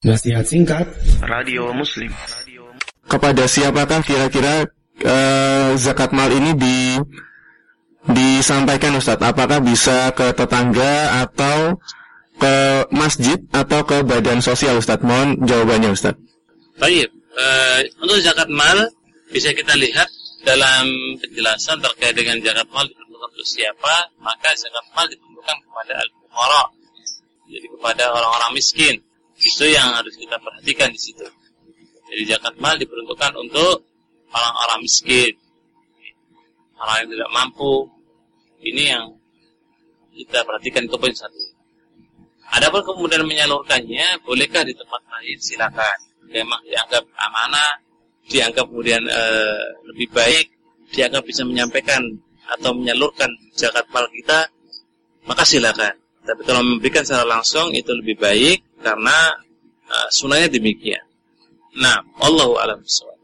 Nasihat singkat Radio Muslim Kepada siapakah kira-kira uh, zakat mal ini di disampaikan Ustadz? Apakah bisa ke tetangga atau ke masjid atau ke badan sosial Ustadz? Mohon jawabannya Ustadz. Baik, uh, untuk zakat mal bisa kita lihat dalam penjelasan terkait dengan zakat mal untuk siapa, maka zakat mal diperuntukkan kepada al-fuqara. Jadi kepada orang-orang miskin. Itu yang harus kita perhatikan di situ. Jadi zakat mal diperuntukkan untuk orang-orang miskin, orang yang tidak mampu. Ini yang kita perhatikan itu poin satu. Adapun kemudian menyalurkannya, bolehkah di tempat lain? Silakan. Memang dianggap amanah, dianggap kemudian e, lebih baik, dianggap bisa menyampaikan atau menyalurkan zakat mal kita, maka silakan. Tapi kalau memberikan secara langsung itu lebih baik karena uh, sunahnya demikian. Nah, Allahu a'lam bishawab.